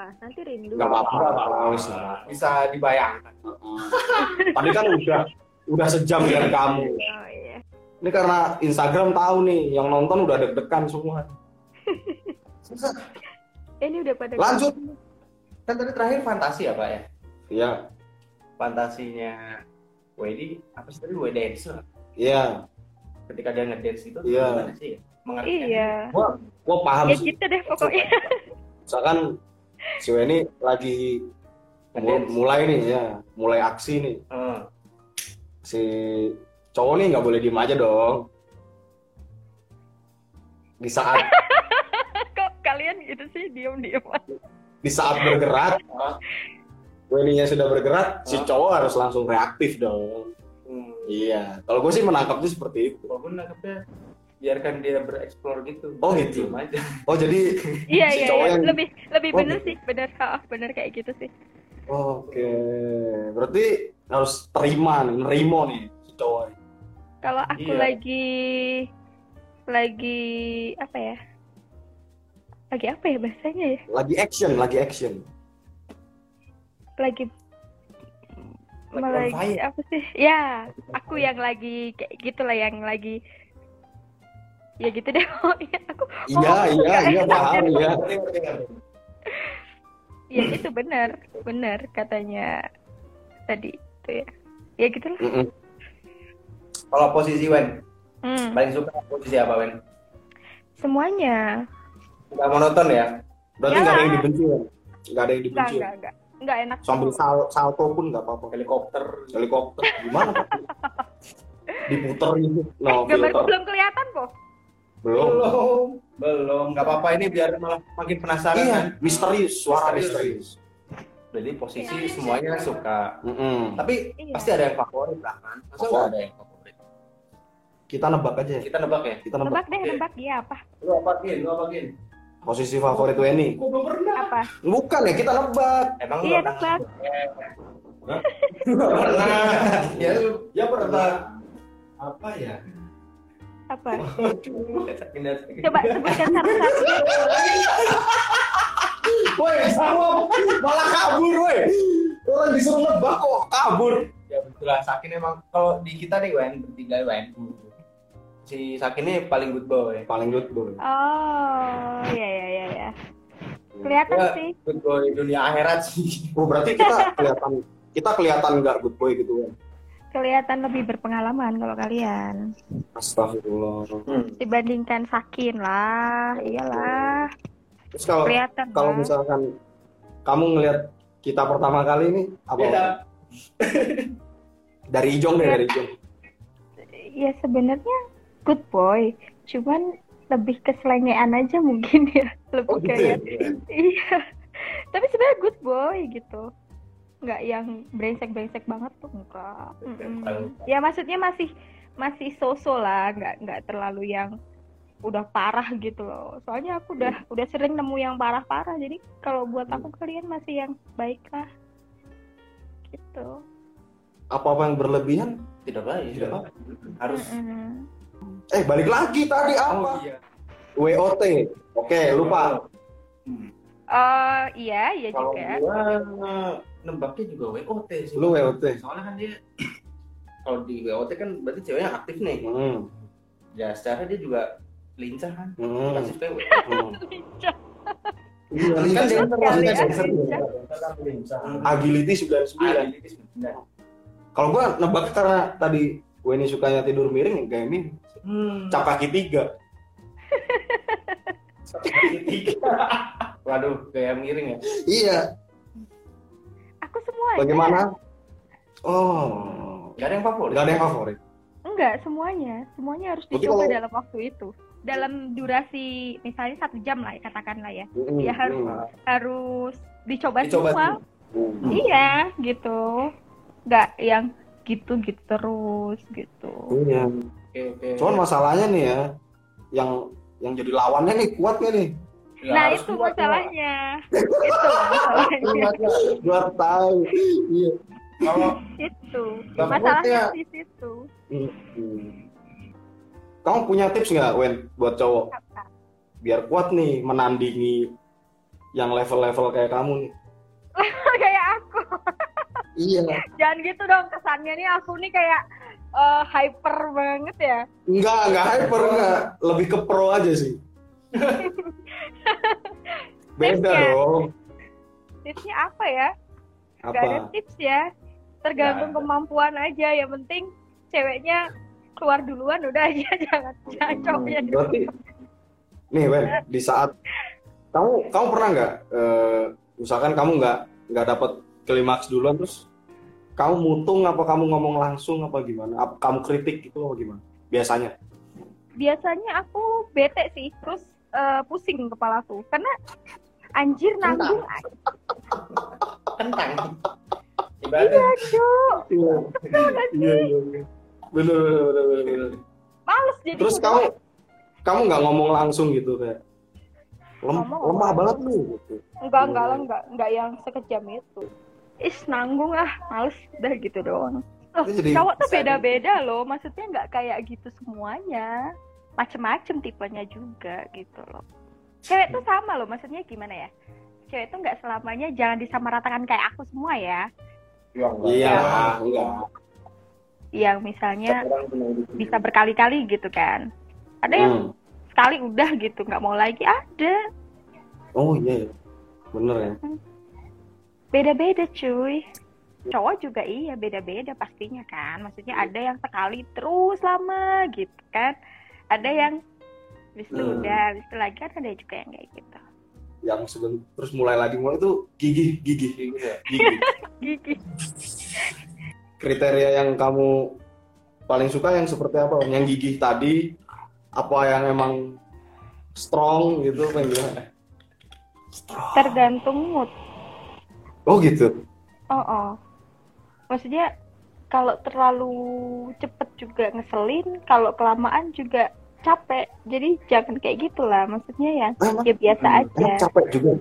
apa-apa nanti rindu Nggak apa-apa. Bisa dibayangkan. Tadi kan udah udah sejam dengan kamu. oh iya Ini karena Instagram tahu nih, yang nonton udah deg-degan semua. Ini udah pada Lanjut. Kan tadi terakhir fantasi ya Pak ya? Iya, Fantasinya Wedi, apa sih tadi Wedi dance iya. Ketika dia ngedance itu Iya. gimana sih? Mengerti iya Gua paham ya sih. gitu deh pokoknya Misalkan si Weni lagi mulai nih ya, mulai aksi nih. Hmm. Si cowok nih nggak boleh diem aja dong. Di saat kok kalian gitu sih diem diem di saat bergerak, Weninya sudah bergerak, si Hah? cowok harus langsung reaktif dong. Hmm. Iya, kalau gue sih menangkapnya seperti itu. Walaupun nangkepnya biarkan dia bereksplor gitu. Oh, gitu. Aja. Oh jadi, iya Si iya cowok iya. yang- lebih lebih Oh, bener gitu. sih bener ha, bener kayak gitu sih oke, berarti harus terima nih, nerimo nih si cowok. kalau aku Iya. lagi lagi apa ya lagi apa ya bahasanya ya Lagi action, lagi action. lagi Lagi lagi apa sih ya aku yang lagi kayak gitulah yang lagi ya gitu deh oh, iya, aku Iya, Oh, iya, nggak iya paham ya. ya itu benar benar katanya tadi itu ya ya gitulah Mm-mm. Kalau posisi Wen, hmm, paling suka posisi apa Wen? semuanya Gak monoton ya? Berarti nggak ada yang dibenci ya? Nggak ada yang dibenci. ya? enggak enggak enggak enak Sambil sal- salto pun nggak apa-apa. Helikopter. Helikopter gimana? Diputer gitu. No, gambarku filter. belum kelihatan kok Belum. Belum. Belum. Gak apa-apa ini biar malah makin penasaran Iya, kan. misterius, suara Misterius. misterius. Jadi posisi semuanya suka. Mm-mm. Tapi Iya. pasti ada yang favorit lah kan? Masa ada yang favorit? Kita nebak aja. ya. Kita nebak ya? Kita nebak. nebak deh Oke. nebak dia apa Lu apa Gin? Lu apa Gin? Posisi favorit Weni. Gua belum pernah. apa Bukan ya, kita nebak. Emang lu iya pernah? nebak Nggak pernah. Ya lu Ya pernah. apa ya? Apa coba sebutkan satu-satu Woi, sama malah kabur, woi. Orang disuruh nebak kok kabur. Ya betul lah, Sakin emang kalau di kita nih Wen, bertiga Wen. Si Sakin ini paling good boy. Paling good boy. oh iya iya iya ya kelihatan Ya, sih good boy dunia akhirat sih. Oh, berarti kita kelihatan kita kelihatan nggak good boy gitu kan. Kelihatan lebih berpengalaman kalau kalian Astagfirullah. dibandingkan Sakin lah iyalah Terus kalau kelihatan kalau lah. misalkan kamu ngelihat kita pertama kali ini apa? Beda. Dari Ijong deh, dari Ijong. ya sebenarnya good boy cuman lebih ke selengean aja mungkin ya lebih Oh, gitu kayak ya? iya tapi sebenarnya good boy gitu nggak yang brengsek brengsek banget tuh enggak Mm-mm. ya maksudnya masih masih sosok lah nggak nggak terlalu yang udah parah gitu loh soalnya aku udah udah sering nemu yang parah parah jadi kalau buat aku kalian masih yang baik lah gitu Apa-apa yang berlebihan? Tidak baik. Tidak baik. Harus. Mm-mm. Eh, balik lagi tadi apa? Oh iya. WOT. Oke, lupa. Hmm. oh iya iya Kalau juga gua nembaknya juga WOT sih. Lu WOT. Soalnya kan dia kalau di WOT kan berarti ceweknya aktif nih. Hmm. Ya secara dia juga lincah kan. Hmm. Kasih PW. hmm. Iya, Kan kan dia ya, dancer lincah. Agility 99. Ah, ini sebenarnya. Kalau gua nebak karena tadi Weni sukanya tidur miring, kayak ini Hmm. cap kaki tiga. Waduh, kayak miring ya. Iya. Semuanya Bagaimana? Oh, Gak ada yang favorit. nggak ada yang favorit. enggak semuanya semuanya harus dicoba kalau- dalam waktu itu dalam durasi misalnya satu jam lah katakanlah ya Hmm, Ya, harus. hmm. harus dicoba, Dicoba semua Hmm. iya gitu nggak yang gitu gitu terus gitu Iya. Oke, oke. Cuman masalahnya nih ya, yang yang jadi lawannya nih kuat nggak nih? Ya, nah itu kuat, masalahnya itu masalahnya Gua tahu. Iya. Kalau itu masalahnya ya. di situ Hmm. Kamu punya tips nggak, Wen, buat cowok Apa? biar kuat nih menandingi yang level-level kayak kamu nih. kayak aku Iya. jangan gitu dong kesannya nih aku nih kayak eh, hyper banget ya Enggak, enggak hyper enggak. Lebih ke pro aja sih. Beda Tipsnya. dong. tipsnya apa ya Gak ada Apa? tips ya tergantung ada. kemampuan aja yang penting ceweknya keluar duluan udah aja jangan cowoknya dulu. Berarti nih Wen, di saat kamu kamu pernah nggak eh, misalkan kamu nggak nggak dapat klimaks duluan terus kamu mutung apa kamu ngomong langsung apa gimana? Apa kamu kritik gitu apa gimana? Biasanya. biasanya aku bete sih terus eh, pusing kepalaku karena anjir nanggung. Kentang ibaratnya Cuk. Iya. Iya, iya, iya. Bener, bener, bener, bener, males jadi Terus kamu kamu nggak ngomong langsung gitu kayak lem, Ngomong, lemah ngomong. banget lu gitu. enggak enggak lah enggak enggak yang sekejam itu. Is nanggung ah males udah gitu doang. Loh jadi- cowok tuh beda-beda loh maksudnya nggak kayak gitu semuanya macem-macem tipenya juga gitu loh cewek tuh sama loh maksudnya gimana ya cewek tuh nggak selamanya jangan disamaratakan kayak aku semua ya Ya, enggak. Iya, Ya. enggak. yang misalnya hidup bisa berkali-kali gitu kan ada yang Hmm. sekali udah gitu nggak mau lagi ada Oh iya, iya. bener ya. beda-beda cuy cowok juga iya beda-beda pastinya kan maksudnya ada yang sekali terus lama gitu kan ada yang habis itu Hmm. udah habis itu lagi kan ada juga yang kayak gitu Yang seben terus mulai lagi mulai itu gigi gigi gitu ya. gigi. gigi Kriteria yang kamu paling suka yang seperti apa? Yang gigih tadi apa yang emang strong gitu apa yang gimana? tergantung mood Oh gitu. oh oh maksudnya kalau terlalu cepet juga ngeselin kalau kelamaan juga capek jadi jangan kayak gitulah maksudnya ya Emang, ya biasa aja emang capek juga.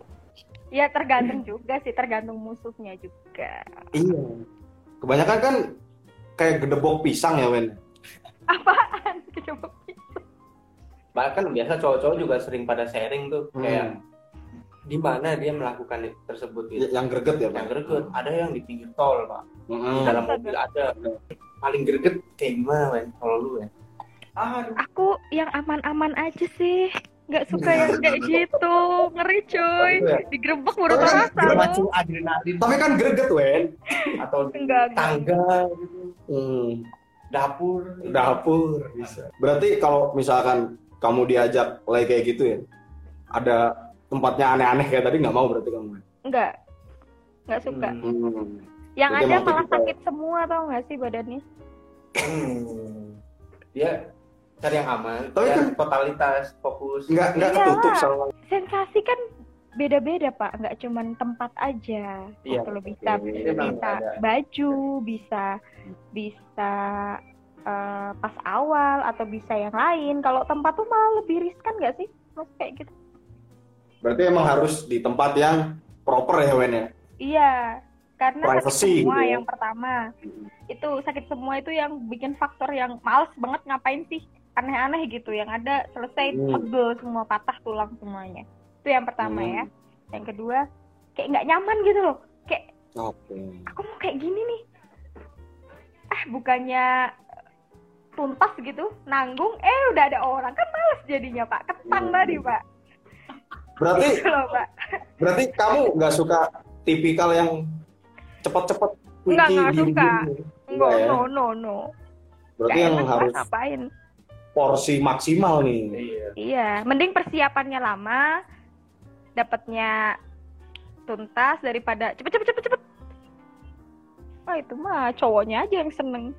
ya tergantung juga sih tergantung musuhnya juga Iya. Kebanyakan kan kayak gedebok pisang ya, Wen. apaan Coba. bahkan biasa cowok-cowok juga sering pada sharing tuh Hmm. kayak di mana dia melakukan itu tersebut gitu. Yang greget ya, yang greget ada yang di pinggir tol pak di Mm-mm. dalam mobil ada paling greget kayak gimana men kalau lu ya aduh aku yang aman-aman aja sih nggak suka yang kayak gitu ngeri cuy Iya. digerebek baru terasa loh adrenalin Tapi kan greget, Wen. atau Enggak, enggak. tangga gitu Hmm. dapur dapur bisa. Berarti kalau misalkan kamu diajak lagi kayak gitu ya, ada tempatnya aneh-aneh kayak tadi nggak mau berarti kamu. nggak nggak suka Hmm. yang Jadi ada malah sakit semua tau nggak sih badannya Hmm. dia cari yang aman Tapi kan- totalitas fokus Nggak nggak Iya. ketutup sama. sensasi kan beda-beda pak nggak cuman tempat aja Iya, kalau bisa memang bisa ada. baju bisa bisa eh, pas awal atau bisa yang lain kalau tempat tuh malah lebih riskan nggak sih mas kayak gitu Berarti emang harus di tempat yang proper ya, Wen ya. iya karena sakit Privacy semua gitu ya. yang pertama itu sakit semua itu yang bikin faktor yang males banget ngapain sih aneh-aneh gitu yang ada selesai Hmm. pegel semua patah tulang semuanya itu yang pertama Hmm. ya yang kedua kayak nggak nyaman gitu loh kayak Oke. aku mau kayak gini nih ah bukannya tuntas gitu nanggung eh udah ada orang kan males jadinya pak ketang Hmm. tadi pak Berarti gitu loh pak berarti kamu nggak suka tipikal yang cepet-cepet Nggak, nggak suka. gini-gini? no ya? no no no Berarti Nggak yang enak, harus ngapain porsi maksimal nih. iya Iya, mending persiapannya lama, dapatnya tuntas daripada cepet cepet cepet cepet. Wah itu mah cowoknya aja yang seneng.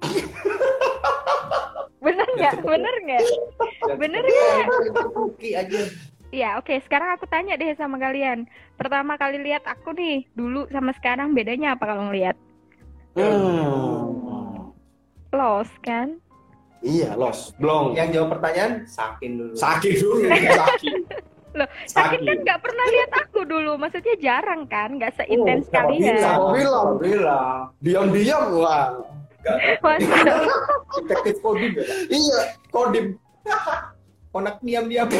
Bener nggak? Bener nggak? Bener nggak? Oke aja Iya, oke. Sekarang aku tanya deh sama kalian. Pertama kali lihat aku nih, dulu sama sekarang bedanya apa kalau ngelihat? Hmm. Los kan? Iya, los. Blong. Yang jawab pertanyaan sakin dulu. Sakin dulu, sakin. Loh, Sakin kan nggak pernah lihat aku dulu, maksudnya jarang kan, nggak seintens oh, kalian. Bilang, bilang, bilang, diam-diam wah. Detektif Kodim ya? Iya, Kodim. Konak diam-diam.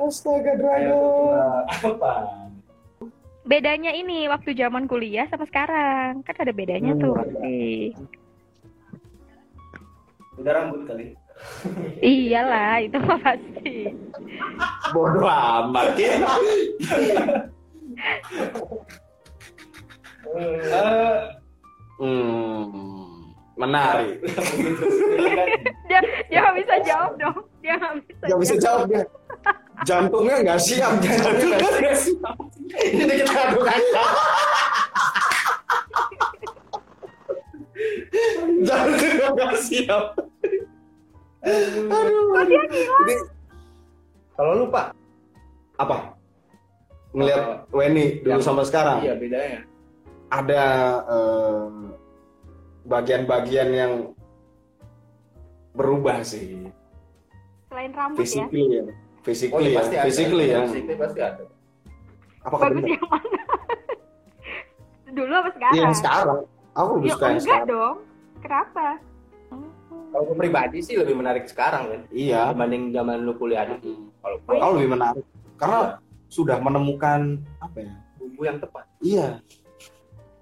Astaga, Dragon. Apa? Bedanya ini waktu zaman kuliah sama sekarang. Kan ada bedanya Hmm, tuh. pasti. Udah rambut kali. Iyalah, itu mah pasti. Bodoh amat ya. Hmm, menarik. Dia dia nggak bisa jawab dong. Dia nggak bisa. Gak bisa jawab dia. Jantungnya nggak siap. Jantungnya nggak siap. Ini kita adu kaca. Jantungnya nggak siap. Aduh. Ini Kalau lupa, apa? Ngelihat Weni dulu Yang- sama sekarang. iya bedanya. Ada eh, bagian-bagian yang berubah sih. Selain rambut ya. Ya. Physically iya, ya. pasti ada. Physically ya. Physically pasti ada. Apa Bagus benar? yang mana? Dulu apa sekarang? Iya, yang sekarang. Aku lebih Ya suka yang enggak sekarang. dong. Kenapa? Kalau gue pribadi sih lebih menarik sekarang kan Iya. dibanding zaman lu kuliah dulu. Kalau Kalau lebih menarik. Karena sudah menemukan apa ya? bumbu yang tepat. Iya.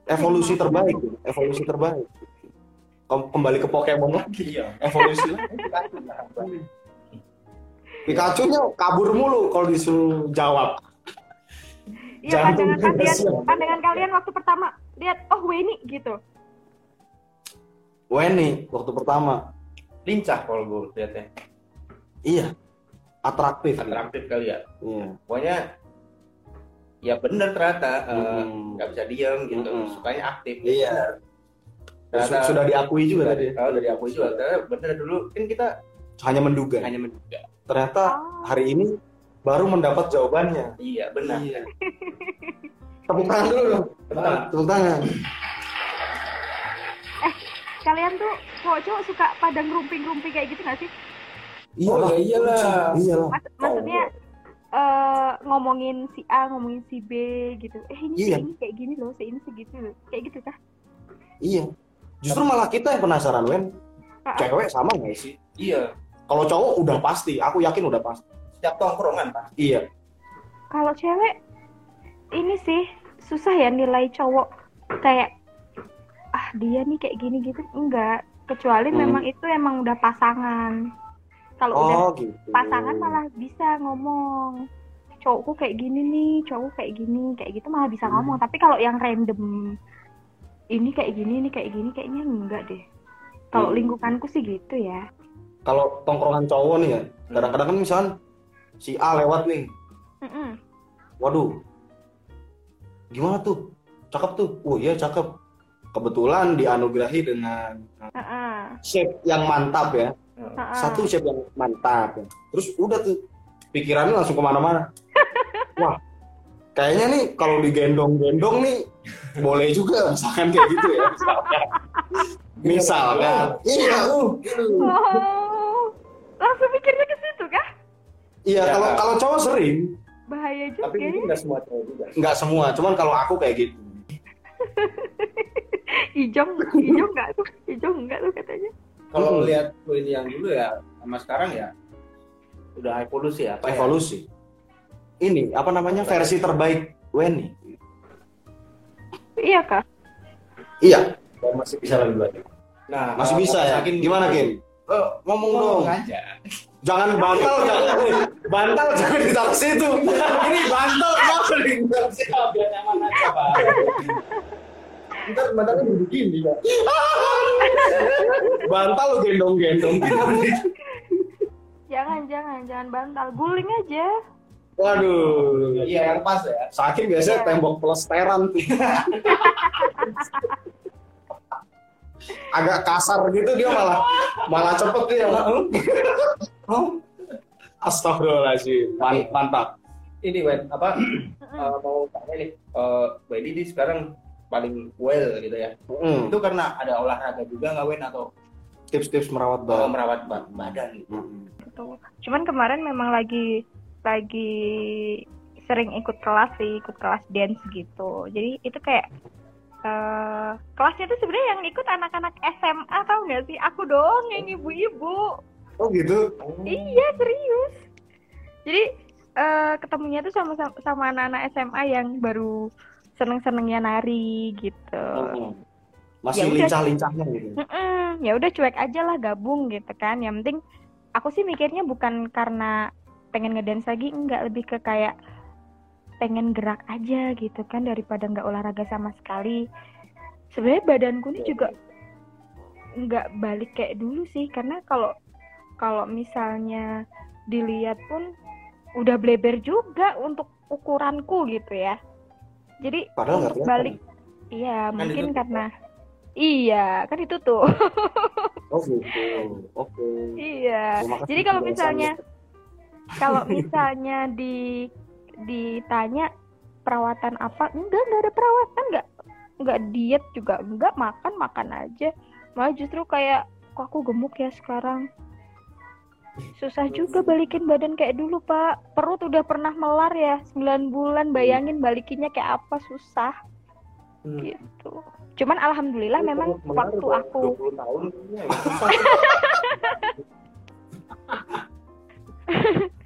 Evolusi terbaik, evolusi terbaik. Kem- Kembali ke Pokemon lagi. Iya. Evolusi lagi. Pikachu-nya kabur mulu kalau disuruh jawab. Iya pandangan kalian, pandangan kalian waktu pertama lihat oh Weni gitu. Weni waktu pertama. Lincah kalau gue lihatnya. Iya. Atraktif. Atraktif kali ya. Iya. Pokoknya ya bener ternyata eh, Mm. nggak bisa diem gitu. Mm-mm. Sukanya aktif. Iya. Ternyata, Sudah diakui juga tadi. Kalau dari aku juga, ternyata bener dulu kan kita Hanya menduga. hanya menduga. Ternyata Oh. hari ini baru mendapat jawabannya. Iya benar. Iya. Tepuk tangan dulu dong. Tepuk tangan. Kalian tuh cowok-cowok suka pada ngerumping-rumping kayak gitu gak sih? Iya Oh, lah. ya iyalah. Iya lah. Mas- maksudnya eh ngomongin si A, ngomongin si B gitu. Eh ini Iya. si ini kayak gini loh, si ini segitu loh. Kayak gitu kah? Iya. Justru malah kita yang penasaran, Wen. Ah. Cewek sama nggak sih? Iya. Kalau cowok udah pasti, aku yakin udah pasti. Setiap tongkrongan pak. Iya. Kalau cewek ini sih susah ya nilai cowok kayak ah dia nih kayak gini gitu enggak kecuali Hmm. memang itu emang udah pasangan kalau udah Oh gitu. pasangan malah bisa ngomong cowokku kayak gini nih cowokku kayak gini kayak gitu malah bisa Hmm. ngomong tapi kalau yang random ini kayak gini ini kayak gini kayaknya enggak deh kalau Hmm. lingkunganku sih gitu ya Kalau tongkrongan cowok nih ya, kadang-kadang kan misalnya si A lewat nih, waduh, gimana tuh? Cakep tuh? Oh iya cakep. Kebetulan dianugerahi dengan Heeh. shape yang mantap ya. Heeh. Satu shape yang mantap. Ya. Terus udah tuh pikirannya langsung ke mana-mana. Wah, kayaknya nih kalau digendong-gendong nih boleh juga misalkan kayak gitu ya. Misalkan. Misalkan. Iya, uh, gitu. Mikirnya ke situ kah Iya, Ya. kalau kalau cowok sering, bahaya juga Tapi ya. mungkin nggak semua cowok juga. nggak semua, cuman kalau aku kayak gitu. Ijong, Ijong enggak tuh, Ijong enggak tuh katanya. Kalau Hmm. lihat ini yang dulu ya sama sekarang ya udah evolusi ya. Apa ya? Evolusi. Ini apa namanya versi terbaik Weni. Iya kah? Iya, Dan masih bisa lebih baik. Nah, masih bisa ya. saking Gimana gitu, Kim? Oh, ngomong dong. Aja. Jangan bantal, jangan. Bantal jangan ditaruh situ. Ini bantal kenapa ditaruh situ? Biar nyaman aja pak. Ntar matanya begini pak. Bantal lu gendong-gendong. Jangan, jangan, jangan bantal. Guling aja. Waduh. Iya yang pas ya. Sakit biasanya Iya. tembok plesteran tuh. Agak kasar gitu dia malah malah cepet dia. Astagfirullahaladzim. Man- Mantap. Ini Wen apa eh, mau tanya nih. Eh Wedi di sekarang paling well gitu ya. Mm. Itu karena ada olahraga juga nggak Wen atau Tips-tips merawat eh, badan. merawat ba- badan gitu. Mm. Gitu. Cuman kemarin memang lagi lagi sering ikut kelas sih, ikut kelas dance gitu. Jadi itu kayak eh kelasnya tuh sebenarnya yang ikut anak-anak SMA tau nggak sih? Aku doang yang ibu-ibu. Oh gitu. Iya serius. Jadi uh, ketemunya tuh sama sama anak-anak SMA yang baru seneng-senengnya nari gitu. Hmm. Masih ya lincah-lincahnya gitu. ya udah cuek aja lah gabung gitu kan. Yang penting aku sih mikirnya bukan karena pengen ngedance lagi, enggak lebih ke kayak pengen gerak aja gitu kan daripada nggak olahraga sama sekali. Sebenarnya badanku ini juga nggak balik kayak dulu sih karena kalau kalau misalnya dilihat pun udah bleber juga untuk ukuranku gitu ya jadi Padahal untuk balik iya kan mungkin itu. karena iya kan itu tuh oh gitu oke okay. iya jadi kalau misalnya kalau misalnya di ditanya perawatan apa? Enggak enggak ada perawatan enggak enggak diet juga enggak makan makan aja. Malah justru kayak kok aku gemuk ya sekarang? Susah juga balikin badan kayak dulu pak. Perut udah pernah melar ya 9 bulan. Bayangin balikinnya kayak apa susah. Hmm. gitu. Cuman alhamdulillah Itu memang waktu aku tahun, ya,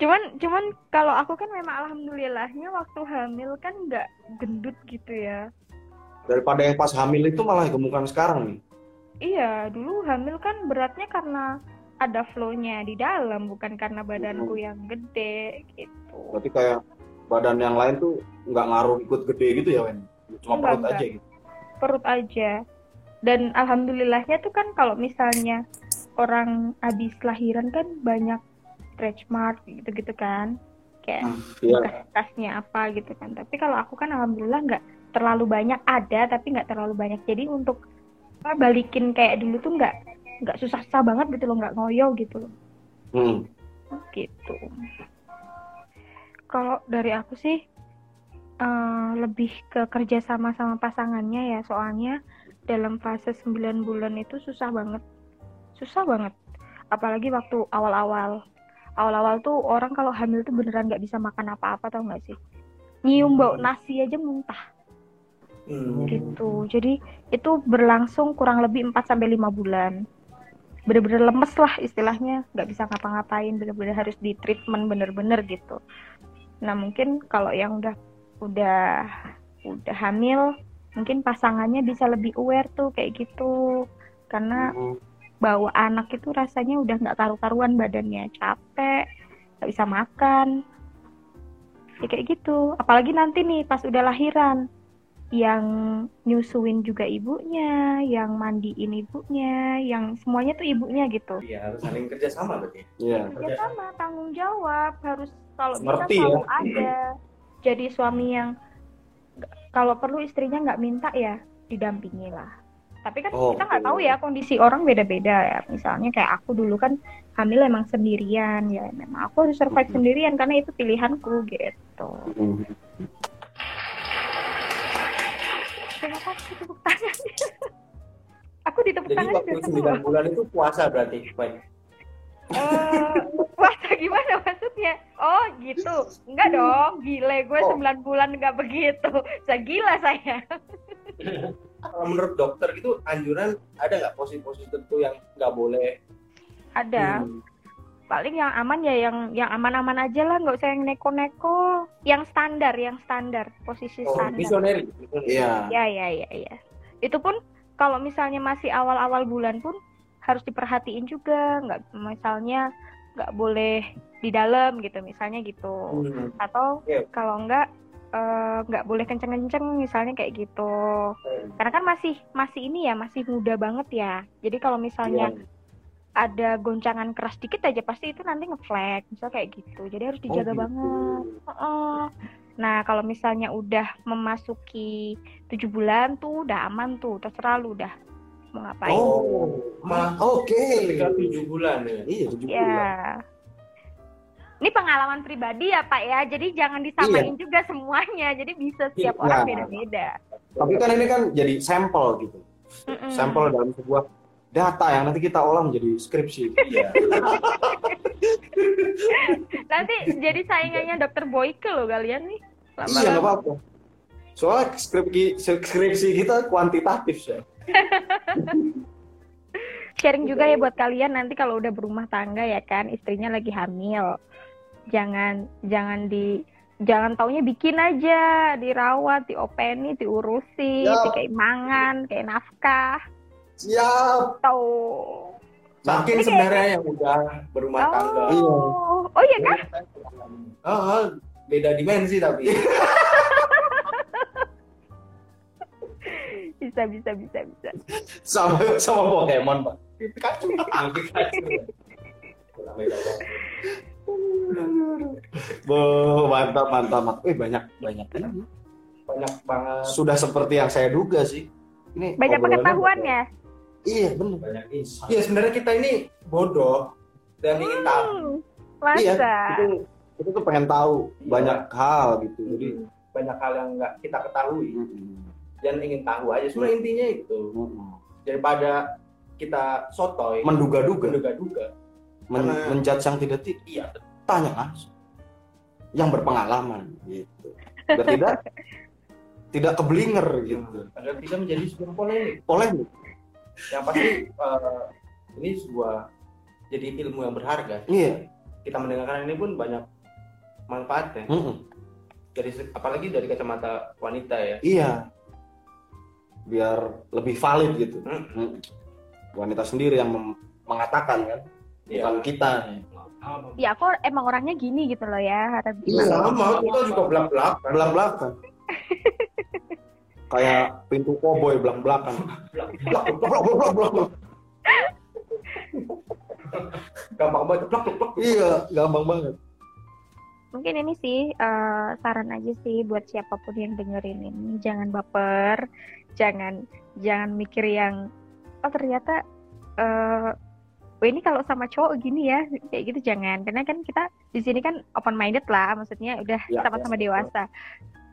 cuman cuman kalau aku kan memang alhamdulillahnya waktu hamil kan nggak gendut gitu ya daripada yang pas hamil itu malah gemukan sekarang nih iya dulu hamil kan beratnya karena ada flow-nya di dalam bukan karena badanku hmm. yang gede gitu. Berarti kayak badan yang lain tuh nggak ngaruh ikut gede gitu ya Wen? Cuma enggak, perut enggak. aja gitu. Perut aja. Dan alhamdulillahnya tuh kan kalau misalnya orang habis lahiran kan banyak stretch mark gitu-gitu kan. Kayak hmm, iya. bekas apa gitu kan. Tapi kalau aku kan alhamdulillah nggak terlalu banyak ada tapi nggak terlalu banyak. Jadi untuk balikin kayak dulu tuh nggak nggak susah-susah banget gitu loh nggak ngoyo gitu loh hmm. gitu kalau dari aku sih uh, lebih ke kerja sama sama pasangannya ya soalnya dalam fase 9 bulan itu susah banget susah banget apalagi waktu awal-awal awal-awal tuh orang kalau hamil tuh beneran nggak bisa makan apa-apa tau nggak sih? Nyium bau nasi aja muntah. Hmm. gitu. Jadi itu berlangsung kurang lebih 4 sampai lima bulan. Bener-bener lemes lah istilahnya. Nggak bisa ngapa-ngapain. Bener-bener harus di treatment bener-bener gitu. Nah mungkin kalau yang udah udah udah hamil mungkin pasangannya bisa lebih aware tuh kayak gitu. Karena mm-hmm. Bawa anak itu rasanya udah nggak karu-karuan badannya capek nggak bisa makan ya kayak gitu apalagi nanti nih pas udah lahiran yang nyusuin juga ibunya, yang mandiin ibunya, yang semuanya tuh ibunya gitu. Iya, harus saling kerja sama berarti. Iya. Kerja sama, tanggung jawab, harus kalau bisa selalu ya. ada. Jadi suami yang kalau perlu istrinya nggak minta ya didampingi lah. Tapi kan oh, kita nggak tahu ya kondisi orang beda-beda ya. Misalnya kayak aku dulu kan hamil emang sendirian ya, memang aku harus survive sendirian karena itu pilihanku gitu. terima kasih tepuk tangan. Aku di tepuk tangan waktu sembilan bulan itu puasa berarti uh, puasa gimana maksudnya? Oh gitu. Enggak dong gile. Gue oh. 9 bulan enggak begitu. Saya gila saya kalau menurut dokter gitu anjuran ada nggak posisi-posisi tertentu yang nggak boleh? Ada. Hmm. Paling yang aman ya yang yang aman-aman aja lah nggak usah yang neko-neko. Yang standar yang standar posisi oh, standar. visionary iya. Ya ya ya ya itu pun kalau misalnya masih awal-awal bulan pun harus diperhatiin juga nggak misalnya nggak boleh di dalam gitu misalnya gitu. Hmm. atau yeah. kalau nggak eh, nggak uh, boleh kenceng-kenceng misalnya kayak gitu. Hmm. karena kan masih masih ini ya masih muda banget ya. Jadi kalau misalnya yeah ada goncangan keras dikit aja pasti itu nanti ngeflag misal kayak gitu. Jadi harus dijaga oh, gitu. banget. Uh, nah kalau misalnya udah memasuki tujuh bulan tuh udah aman tuh terserah lu udah mau ngapain. Oh oke. Okay. tujuh bulan ya? Iya tujuh ya. bulan ini pengalaman pribadi ya Pak ya, jadi jangan disamain iya. juga semuanya, jadi bisa setiap iya. orang beda-beda. Tapi kan ini kan jadi sampel gitu, mm -mm. sampel dalam sebuah data yang nanti kita olah menjadi skripsi. Iya. nanti jadi saingannya dokter Boyke loh kalian nih. Lama iya nggak apa-apa. Soalnya skripsi, skripsi kita kuantitatif ya. Sharing juga ya buat kalian nanti kalau udah berumah tangga ya kan, istrinya lagi hamil. Jangan jangan di jangan taunya bikin aja dirawat diopeni diurusi Siap. kayak mangan kayak nafkah Siap. tahu Makin Ini sebenarnya yang udah berumah tangga. Iya. oh oh iya kah Ah, beda dimensi tapi. bisa bisa bisa bisa Sama sama Pokemon, Pak. Pikachu. Pikachu. Bo, mantap, mantap, mantap. Eh, banyak, banyak. ini. Banyak banget. Sudah seperti yang saya duga sih. Ini banyak pengetahuannya Iya, benar. Banyak insight. Iya, sebenarnya kita ini bodoh dan ingin tahu. hmm, Iya, masa itu kita tuh pengen tahu banyak hal gitu. Jadi, banyak hal yang nggak kita ketahui mm-mm. dan ingin tahu aja. Sebenarnya intinya itu Mm-mm. daripada kita sotoy, menduga-duga, menduga-duga. men- Karena- menjudge yang tidak tidak, Iya, tanya langsung. Yang berpengalaman gitu. Dan tidak tidak keblinger gitu. agar tidak menjadi sebuah polemik. Polemik. Yang pasti eh, ini sebuah jadi ilmu yang berharga. Iya. Kita mendengarkan ini pun banyak manfaatnya. Mm-mm. Dari apalagi dari kacamata wanita ya. Iya. Biar lebih valid gitu. Hmm. Mm. Wanita sendiri yang mengatakan kan, Iya. bukan kita. Ya aku emang orangnya gini gitu loh ya harap Iya. Sama, kita juga belak-belak. Belak-belakan. Kayak pintu koboi belak-belakan. Blak, blak, blak, blak, blak, blak. Gampang banget. Plak, plak, plak. Iya, gampang banget. mungkin ini sih eh, saran aja sih buat siapa pun yang dengerin ini jangan baper jangan jangan mikir yang oh ternyata eh oh ini kalau sama cowok gini ya kayak gitu jangan karena kan kita di sini kan open minded lah maksudnya udah Ya, sama-sama ya. dewasa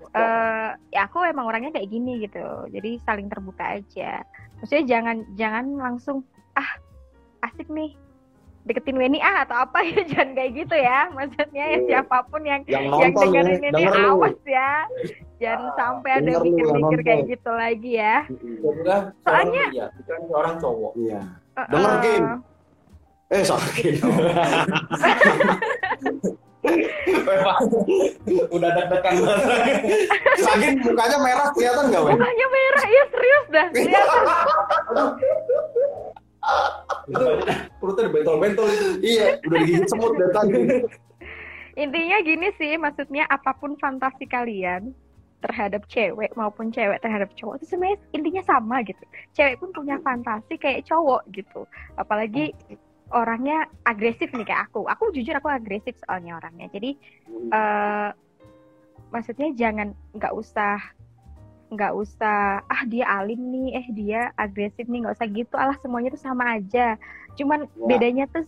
eh ya aku emang orangnya kayak gini gitu jadi saling terbuka aja maksudnya jangan jangan langsung ah asik nih deketin Weni ah atau apa ya jangan kayak gitu ya maksudnya ya Iya. siapa pun yang Yang yang ya, dengerin ini denger lu. awas ya jangan sampai ada mikir-mikir kayak nonton. gitu lagi ya Soalnya- bukan seorang cowok. Iya. Denger, Eh, Kim. Eh, sakit. Udah deg-degan sakit mukanya merah kelihatan nggak, mukanya merah iya serius dah kelihatan Perutnya bentol-bentol itu. Iya, udah digigit semut dari tadi. intinya gini sih maksudnya apa pun fantasi kalian terhadap cewek maupun cewek terhadap cowok itu sebenarnya intinya sama gitu cewek pun punya fantasi kayak cowok gitu apalagi orangnya agresif nih kayak aku. Aku jujur aku agresif soalnya orangnya. Jadi eh maksudnya jangan nggak usah nggak usah ah dia alim nih eh dia agresif nih nggak usah gitu. Alah semuanya tuh sama aja. Cuman Ya. bedanya tuh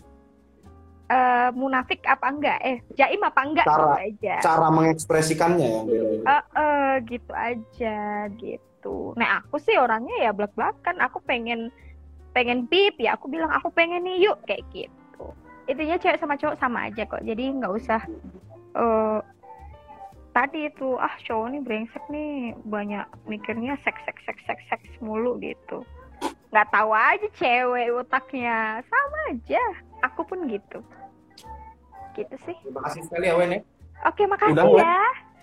eh munafik apa enggak? Eh jaim apa enggak? Cara- gitu aja. Cara mengekspresikannya yang beda. Eh, eh, gitu aja gitu. Nah aku sih orangnya ya belak belakan aku pengen pengen pip ya aku bilang aku pengen nih yuk kayak gitu. Intinya cewek sama cowok sama aja kok jadi nggak usah eh tadi itu ah cowok nih brengsek nih banyak mikirnya seks seks seks seks seks mulu gitu. Nggak tahu aja cewek otaknya sama aja aku pun gitu. Gitu sih. Terima kasih sekali ya Wen ya. oke makasih Udah, ya.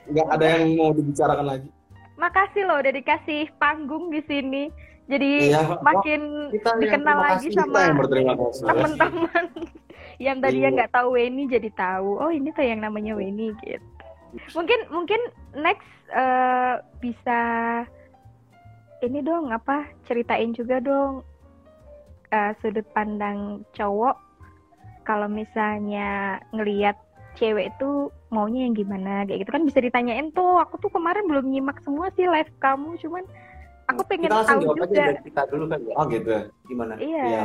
Nggak ada yang mau dibicarakan lagi. makasih loh udah dikasih panggung di sini jadi Iya, makin Kita yang dikenal lagi sama yang kasih. teman-teman yang tadinya Iya. nggak tahu Weni jadi tahu oh ini tuh yang namanya Weni gitu mungkin mungkin next eh, bisa ini dong apa ceritain juga dong eh, sudut pandang cowok kalau misalnya ngelihat cewek itu maunya yang gimana kayak gitu kan bisa ditanyain tuh aku tuh kemarin belum nyimak semua sih live kamu cuman aku pengen Kita langsung tahu jawab aja juga dari kita dulu kan ya. Oh gitu. ya. Gimana? iya Iya.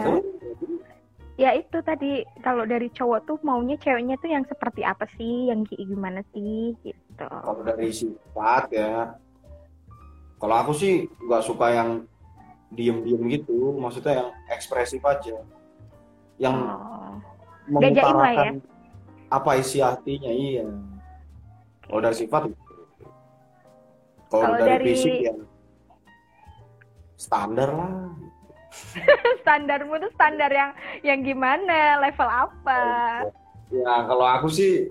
ya itu tadi kalau dari cowok tuh maunya ceweknya tuh yang seperti apa sih yang kayak gimana sih gitu Kalau dari sifat ya. Kalau aku sih nggak suka yang diem-diem gitu. Maksudnya yang ekspresif aja. Yang oh. Ya? mengutarakan apa isi hatinya iya. Kalau dari sifat Kalau dari, dari- fisik ya standar lah. standarmu tuh standar yang yang gimana? Level apa? Ya kalau aku sih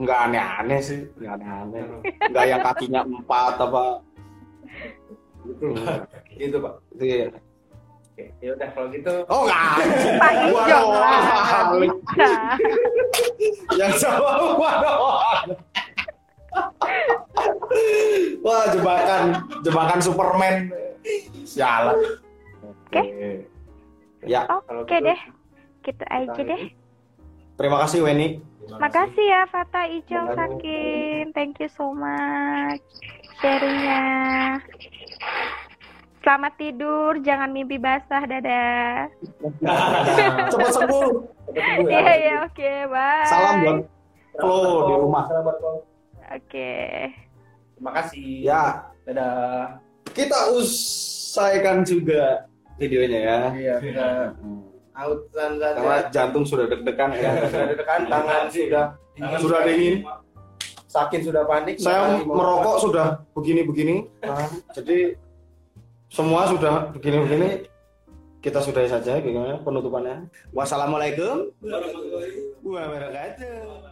nggak aneh-aneh sih. Nggak aneh-aneh. Nggak yang kakinya empat apa. Gitu. Gitu pak. Itu ya. Oke ya udah kalau gitu. Oh nggak. Pak lah bisa yang sama. Wah jebakan. Jebakan Superman. Sialan. Oke. Ya, kalau oke gitu, deh gitu aja deh terima kasih Weni. terima kasih. makasih ya Fata Aduh. Sakin thank you so much sharingnya Selamat tidur, jangan mimpi basah, dadah. Cepat sembuh. Ya. Iya, iya, oke, bye. Salam buat Flo di rumah. Oke. Terima kasih. Ya, Dadah. Kita usaikan juga videonya ya. Iya, kita out dan dan Karena jantung sudah deg-degan ya. sudah ditekan tangan sudah Tangan sudah dingin. Sakin sudah panik. Saya merokok sudah begini-begini. Nah, jadi semua sudah begini-begini. Kita sudahi saja bagaimana penutupannya. Wassalamualaikum Warahmatullahi wabarakatuh.